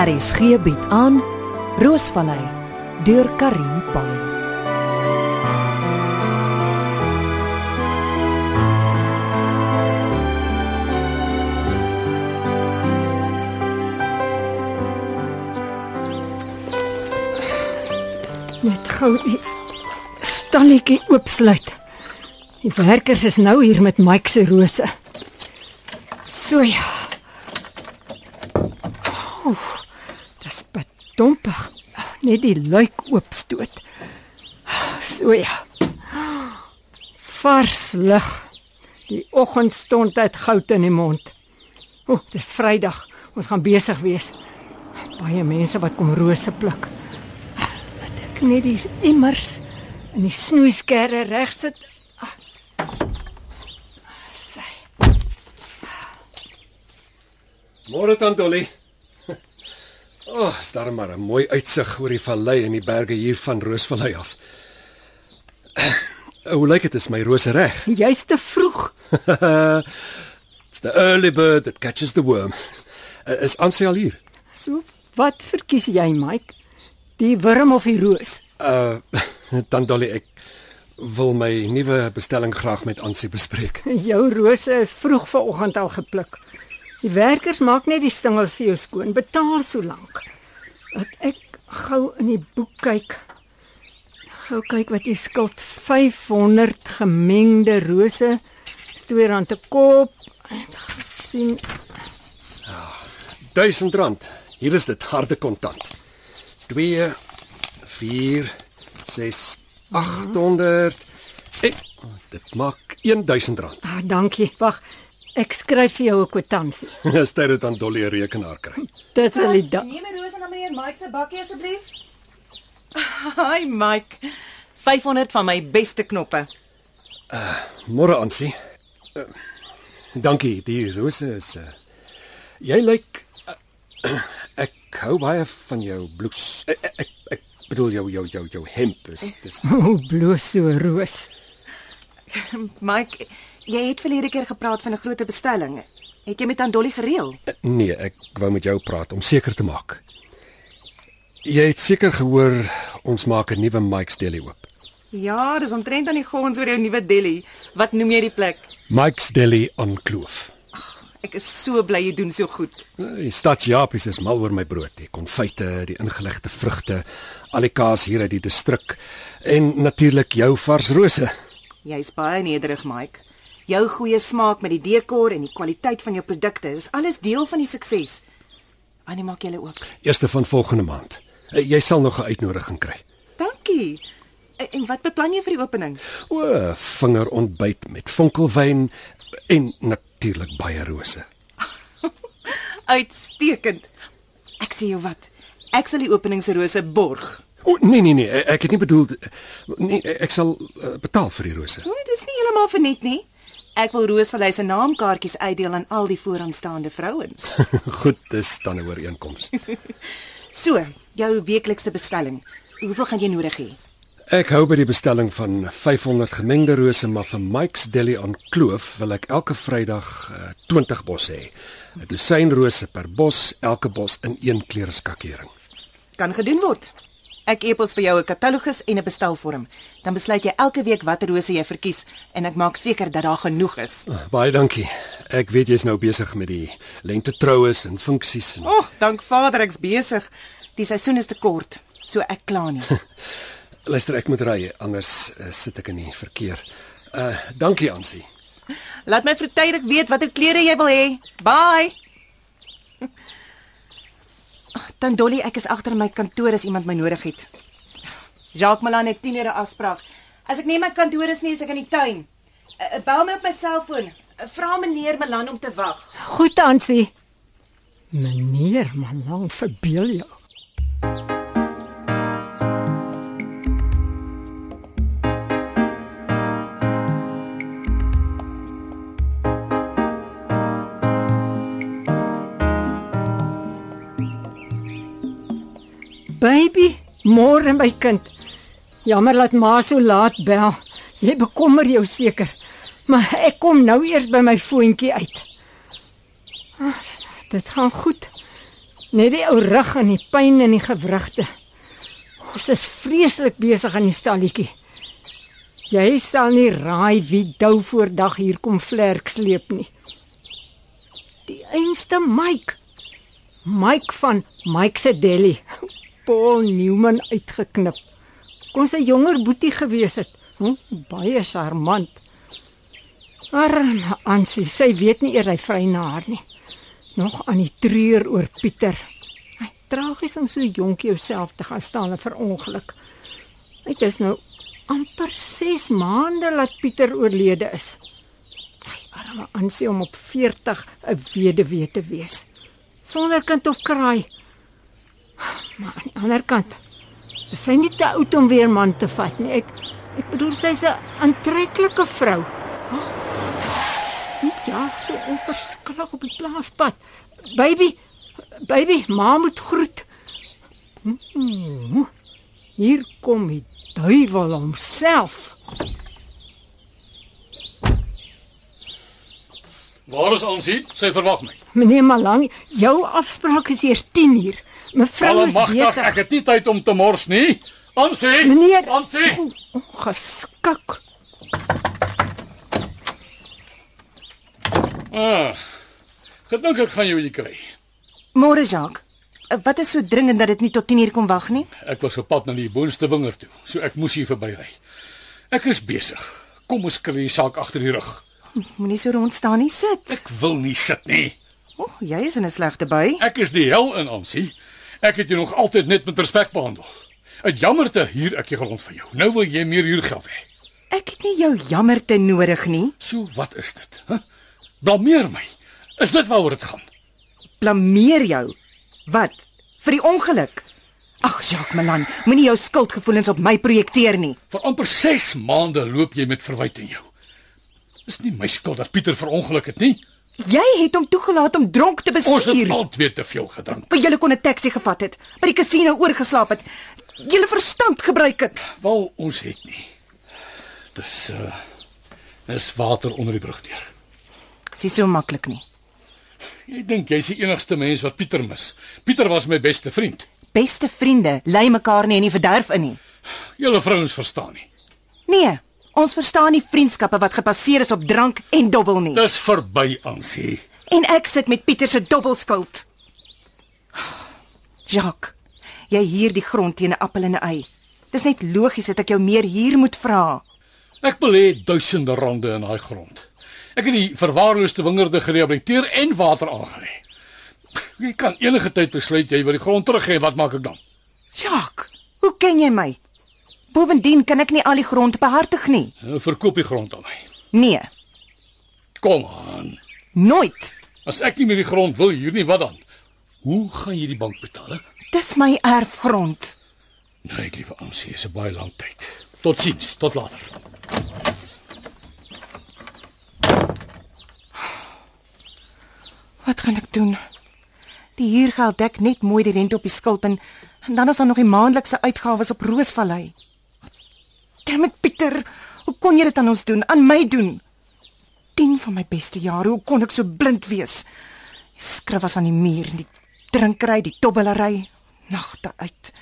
RSG bied aan Roosvallei deur Karin Pan. Net gou die stalletjie oopsluit. Die werkers is nou hier met Mike se rose. So ja. Oef, dis bedompig. Net die luik oopstoot. So ja. Vars lug. Die oggendstond het goud in die mond. O, dis Vrydag. Ons gaan besig wees. Baie mense wat kom rose pluk net die immers en die snoeiskerre reg sit. Sy. Môre dan Dolly. O, oh, is daar maar 'n mooi uitsig oor die vallei en die berge hier van Roosvallei af. Hoe lyk dit is my rose reg? Jy's te vroeg. It's the early bird that catches the worm. Is Ansie al hier? So, wat verkies jy, Mike? Die wurm of die roos? Uh dan Dolly ek wil my nuwe bestelling graag met Ansie bespreek. Jou rose is vroeg vanoggend al gepluk. Die werkers maak net die stingels vir jou skoon. Betaal so lank. Dat ek gou in die boek kyk. Gou kyk wat jy skuld 500 gemengde rose. R2 te koop. Net gesien. R1000. Hier is dit harde kontant. 2 4 6 800 Ek dit maak R1000. Ah, dankie. Wag. Ek skryf vir jou 'n kwitansie. Stel dit aan Dolly 'n rekenaar kry. Dit sal die dag. Neem 'n roos aan meneer Mike se bakkie asseblief. Hi Mike. 500 van my beste knoppe. Môre Ansie. Uh, dankie, die rose is uh, Jy lyk uh, ek hou baie van jou blouse. Ek, ek ek bedoel jou jou jou jou hemp is dis O, bloos so roos. Mike, jy het verlede keer gepraat van 'n groot bestelling. Het jy met Andolly gereël? Nee, ek wou met jou praat om seker te maak. Jy het seker gehoor ons maak 'n nuwe Mike's Deli oop. Ja, dis omtrent aan die gons oor jou nuwe deli. Wat noem jy die plek? Mike's Deli on Kloof. Ek is so bly jy doen so goed. Die stad Japies is mal oor my brood, die konfyte, die ingelegde vrugte, al die kaas hier uit die distrik en natuurlik jou vars rose. Jy's baie nederig, Mike. Jou goeie smaak met die dekor en die kwaliteit van jou produkte is alles deel van die sukses. Wanneer maak julle oop? Eerste van volgende maand. Eh, Jy sal nog 'n uitnodiging kry. Dankie. En en wat beplan jy vir die opening? O, vingerontbyt met vonkelwyn en natuurlik baie rose. Uitstekend. Ek sê jou wat. Ek sal die openingsrose borg. O, nee nee nee, ek het nie bedoel nee, ek sal uh, betaal vir die rose. Nee, dis nie heeltemal vir net nie. Ek wil Roosvallei se naamkaartjies uitdeel aan al die vooraanstaande vrouens. Goed, dis dan 'n ooreenkoms. So, jou weeklikse bestelling. Hoeveel gaan jy nodig hê? Ek hou by die bestelling van 500 gemengde rose, maar vir Mike's Deli aan Kloof wil ek elke Vrydag uh, 20 bos hê. 'n Dosyn rose per bos, elke bos in een kleureskakering. Kan gedoen word. Ek epos vir jou 'n katalogus en 'n bestelvorm. Dan besluit jy elke week watter rose jy verkies en ek maak seker dat daar genoeg is. Baie dankie. Ek weet jy's nou besig met die lente troues en funksies en O, oh, dank Vader, ek's besig. Die seisoen is te kort, so ek kla nie. luister ek moet ry anders uh, sit ek in die verkeer. Uh dankie Ansie. Laat my vroegtydig weet watter klere jy wil hê. Bye. Dan Dolly, ek is agter in my kantoor as iemand my nodig het. Jacques Malan het 10 ure afspraak. As ek nie my kantoor is nie, is ek in die tuin. Uh, bel my op my selfoon. Uh, Vra meneer Malan om te wag. Goed, Ansie. Meneer, maar lank verbeel jou. Baby, môre my kind. Jammer dat ma so laat bel. Jy bekommer jou seker. Maar ek kom nou eers by my foontjie uit. Ah, dit gaan goed. Net die ou rug en die pyn in die gewrigte. Ons is vreeslik besig aan die stalletjie. Jy sal nie raai wie dou voor dag hier kom vlerk sleep nie. Die einste Mike. Mike van Mike se Deli. Paul Newman uitgeknip. Kon sy jonger boetie gewees het. Hm, baie charmant. Arme Ansie, sy weet nie eers hy vry na haar nie. Nog aan die treur oor Pieter. Hy tragies om so jonk jouself te gaan staan en verongeluk. Dit is nou amper 6 maande laat Pieter oorlede is. Hy arme Ansie om op 40 'n weduwee te wees. Sonder kind of kraai. Maar aan die ander kant, is sy nie te oud om weer man te vat nie. Ek ek bedoel sy's 'n aantreklike vrou. Ja, so onverskillig op die plaaspad. Baby, baby, ma moet groet. Mm, Hier kom die duiwel homself. Waar is ons hier? Sy verwag my. Meneer Malang, jou afspraak is hier 10uur. Mevrou is Almagtig, besig. ek het nie tyd om te mors nie. Ansie! Meneer, Ansie! O, geskik. Ah. Gedink ek gaan jou hier kry. Môre Jacques. Eh, Wat is so dringend dat dit nie tot 10uur kom wag nie? Ek was op pad na die boonste wingerd toe, so ek moes hier verbyry. Ek is besig. Kom ons kry die saak agter die rug. Moenie so rond staan nie, sit. Ek wil nie sit nie. O, oh, jy is in 'n slegte bui. Ek is die hel in Ansie. Ek het jou nog altyd net met respek behandel. Uit jammerte huur ek die grond vir jou. Nou wil jy meer huurgeld hê. Ek het nie jou jammerte nodig nie. So wat is dit? Huh? Blameer my. Is dit waaroor dit gaan? Blameer jou. Wat? Vir die ongeluk. Ag, Jacques Malan, moenie jou skuldgevoelens op my projekteer nie. Vir amper 6 maande loop jy met verwyte in jou. Dis nie my skuld dat Pieter verongeluk het nie. Jy het hom toegelaat om dronk te Ons het bestuur. altyd te veel gedrink. Jy kon 'n taxi gevat het, by die kasino oorgeslaap het. Jy verstand gebruik het. Wel ons het nie. Dis uh dis water onder die brug deur. Dis so maklik nie. Jy dink jy's die enigste mens wat Pieter mis. Pieter was my beste vriend. Beste vriende lei mekaar nie in die verderf in nie. Julle vrouens verstaan nie. Nee, ons verstaan nie vriendskappe wat gebaseer is op drank en dobbel nie. Dis verby Ansie. En ek sit met Pieter se dobbelskuld. Jacques, jy huur die grond teen 'n appel en 'n ei. Dis net logies dat ek jou meer huur moet vra. Ek belê duisende rande in daai grond. Ek het die verwaarloosde wingerde gerehabiliteer en water aangelê. Jy kan enige tyd besluit jy wil die grond terug hê, wat maak ek dan? Jacques, hoe ken jy my? Bovendien kan ek nie al die grond behartig nie. Verkoop die grond aan my. Nee, Kom aan. nooit. As ek nie meer die grond wil huur nie, wat dan? Hoe gaan jy die bank betaal? Dis my erfgrond. Nee, liewe Ansie, is 'n baie lang tyd. Totsiens, tot later. Wat gaan ek doen? Die huurgeld dek net mooi die rente op die skuld en, en dan is daar nog die maandelikse uitgawes op Roosvallei. Dammit Pieter, hoe kon jy dit aan ons doen? Aan my doen? 10 van my beste jare, hoe kon ek so blind wees? Die skrif was aan die muur, die drinkery, die dobbelery, nagte uit.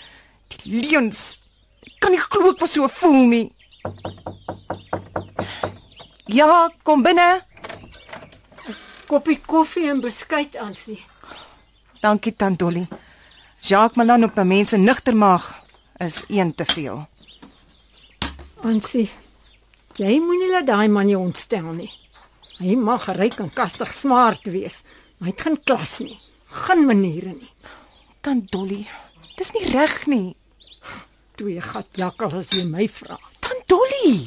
Die leuns. Ek kan nie glo ek was so voel nie. Ja, kom binne. Koppie koffie en beskuit aansie. Dankie tant Dolly. Jacques Malan op 'n mens se nugter maag is een te veel. Ansie, jy moenie laat daai man jou ontstel nie. Hy mag ryk en kastig smart wees, maar hy het geen klas nie, geen maniere nie. Tant Dolly, dis nie reg nie. Twee gat jakkal as jy my vra. Tant Dolly.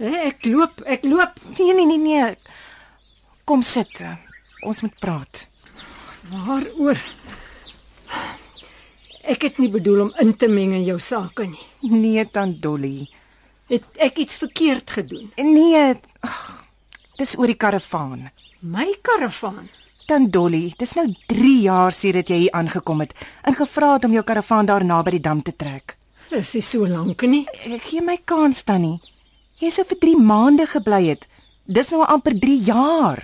Ek loop, ek loop. Nee nee nee nee. Kom sit. Ons moet praat. Waaroor? Ek het nie bedoel om in te meng in jou sake nie. Nee tant Dolly. Het ek iets verkeerd gedoen? Nee. Ag, dis oor die karavaan. My karavaan. Tant Dolly, dis nou 3 jaar sedit jy hier aangekom het en gevra het om jou karavaan daar naby die dam te trek. Dis nie so lank nie. Ek gee my kans tannie. Jy sou vir 3 maande gebly het. Dis nou amper 3 jaar.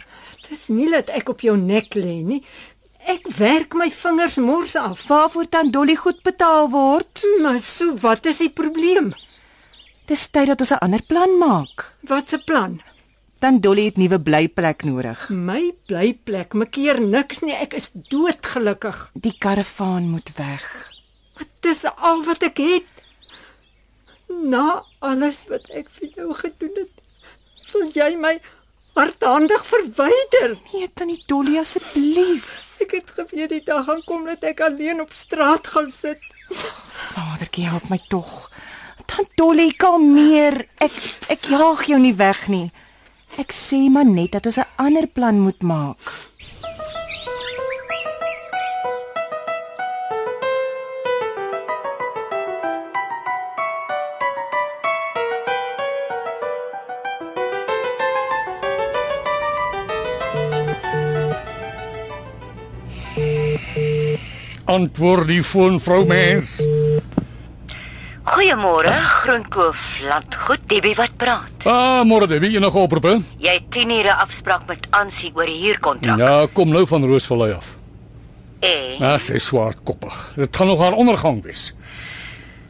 Dis nie dat ek op jou nek lê nie. ek werk my vingers mors af. Waarvoor dan Dolly goed betaal word? Maar so, wat is die probleem? Dis tyd dat ons 'n ander plan maak. Wat se plan? Dan Dolly het nuwe blyplek nodig. My blyplek, my keer niks nie. Ek is doodgelukkig. Die karavaan moet weg. Dit is al wat ek het. Na alles wat ek vir jou gedoen het, wil jy my hardhandig verwyder. Nee, tannie Dolly asseblief. Ek het geweet die dag gaan kom dat ek alleen op straat gaan sit. Vadertjie, help my tog. Tant Dolly, kalmeer. Ek ek jaag jou nie weg nie. Ek sê maar net dat ons 'n ander plan moet maak. Antwoord die foon vrou mens. Goeiemôre, Groenkoof landgoed, Debbie wat praat. Ah, môre Debbie, enige oproepe? Jy het 10 ure afspraak met Ansie oor die huurkontrak. Ja, kom nou van Roosvallei af. En Ja, sy is swaardkoppig. Dit gaan nog haar ondergang wees.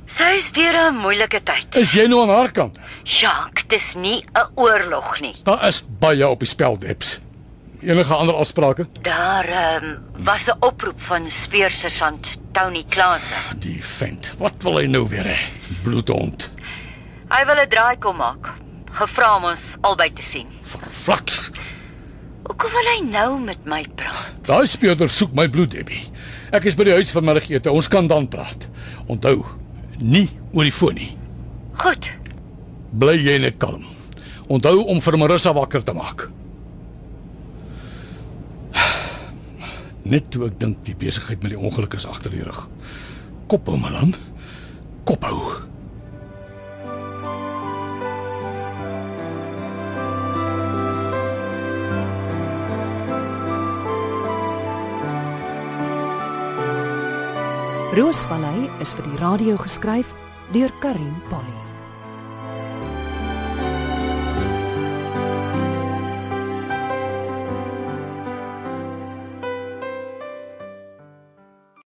sy is deur 'n moeilike tyd. Is jy nou aan haar kant? Jacques, dis nie 'n oorlog nie. Daar is baie op die spel, Debs. Enige ander afsprake? Daar um, was 'n oproep van speersersant Tony Klase. Die vent. Wat wil hy nou weer hê? Bloedhond. Hy wil 'n draai kom maak. Gevra om ons albei te sien. Verflaks. Hoekom wil hy nou met my praat? Daai speurder soek my bloed, Debbie. Ek is by die huis vanmiddagete. Ons kan dan praat. Onthou, nie oor die foon nie. Goed. Bly jy net kalm. Onthou om vir Marissa wakker te maak. Net toe ek dink die besigheid met die ongeluk is agter die rug. Kophou, Malan. Kophou. Roosvallei is vir die radio geskryf deur Karin Polly.